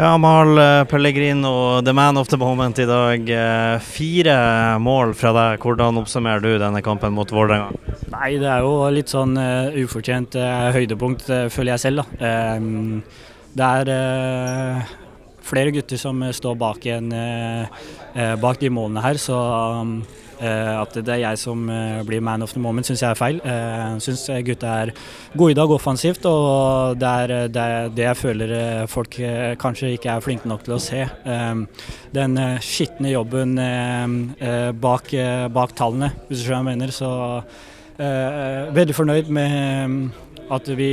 Ja, Amahl Pellegrin Pellegrino, the man of the moment i dag. Eh, fire mål fra deg. Hvordan oppsummerer du denne kampen mot Vålerenga? Nei, det er jo litt sånn uh, ufortjent uh, høydepunkt, uh, føler jeg selv. da. Um, det er flere gutter som står bak, en, bak de målene her, så um, Eh, at det er jeg som eh, blir man of the moment, syns jeg er feil. Jeg eh, syns gutta er gode i dag offensivt, og det er, det det jeg føler folk kanskje ikke er flinke nok til å se. Den skitne jobben bak, bak tallene, hvis du skjønner hva jeg mener. Så veldig fornøyd med at vi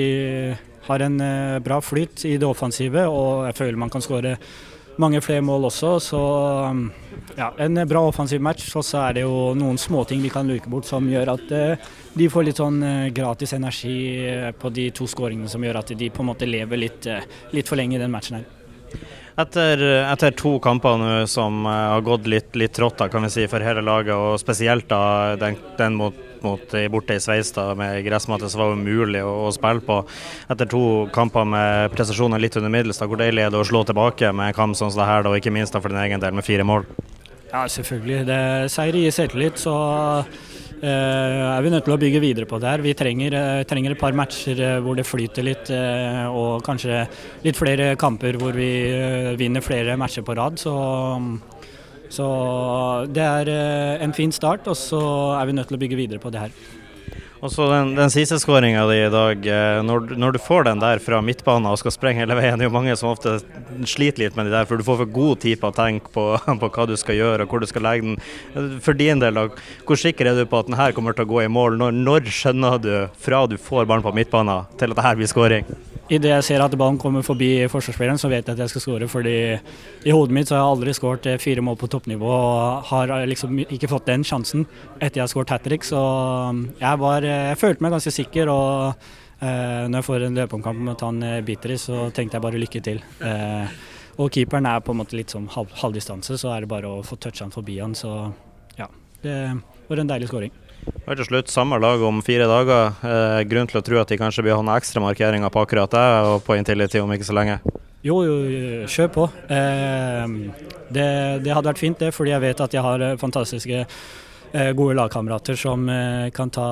har en bra flyt i det offensive, og jeg føler man kan skåre mange flere mål også. Så um, ja, en bra offensiv match. Og så er det jo noen småting vi kan luke bort som gjør at uh, de får litt sånn uh, gratis energi uh, på de to skåringene som gjør at de på en måte lever litt, litt for lenge i den matchen her. Etter, etter, to kamper nå som har gått litt, litt trått kan vi si, for hele laget, og spesielt da den, den mot mot borte i Sveistad med gressmatte som var umulig å, å, spille på. Etter to kamper med prestasjoner litt under middels, hvor deilig er det å slå tilbake med en kamp som det her, ikke minst da, for din egen del med fire mål? Ja, selvfølgelig. Det, seier gir selvtillit, så er vi nødt til å bygge videre på det her. Vi trenger, uh, trenger et par matcher uh, hvor det flyter litt, og kanskje litt flere kamper hvor vi vinner flere matcher på rad. Så så det er eh, en fin start, og så er vi nødt til å bygge videre på det her. Og så den, den siste skåringa di i dag. Eh, når, når, du får den der fra midtbanen og skal sprenge hele veien, det er jo mange som ofte sliter litt med de der, for du får for god tid på å tenke på, på hva du skal gjøre og hvor du skal legge den. For din del, hvor sikker er du på at den her kommer til å gå i mål? Når, når skjønner du fra du får ballen på midtbanen til at det her blir skåring? Idet jeg ser at ballen kommer forbi forsvarsspilleren, så vet jeg at jeg skal skåre. fordi i hodet mitt så har jeg aldri skåret eh, fire mål på toppnivå og har eh, liksom ikke fått den sjansen etter jeg har skåret hat trick. Så um, jeg, var, eh, jeg, følte meg ganske sikker. og eh, når jeg får en løpeomkamp ta en biter i, så tenkte jeg bare lykke til. Eh, og keeperen er på en måte litt som halv, halvdistanse, så er det bare å få toucha han forbi han. Så det var en deilig skåring. Og til slutt, samme lag om fire dager. Eh, grunn til å tro at de kanskje blir ha noen ekstra markeringer på akkurat det og på Intility om ikke så lenge? Jo, jo, kjør på. Eh, det, det, hadde vært fint, det, fordi jeg vet at jeg har eh, fantastiske eh, gode lagkamerater som eh, kan ta,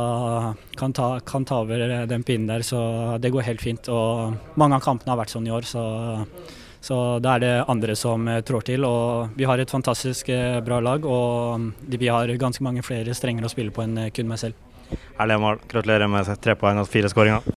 kan, ta, kan, ta, over den pinnen der. Så det går helt fint. Og mange av kampene har vært sånn i år, så så da er det andre som eh, trår til. og Vi har et fantastisk eh, bra lag, og mm, vi har ganske mange flere strenger å spille på enn eh, kun meg selv. Herlig mål. Gratulerer med tre poeng og fire skåringer.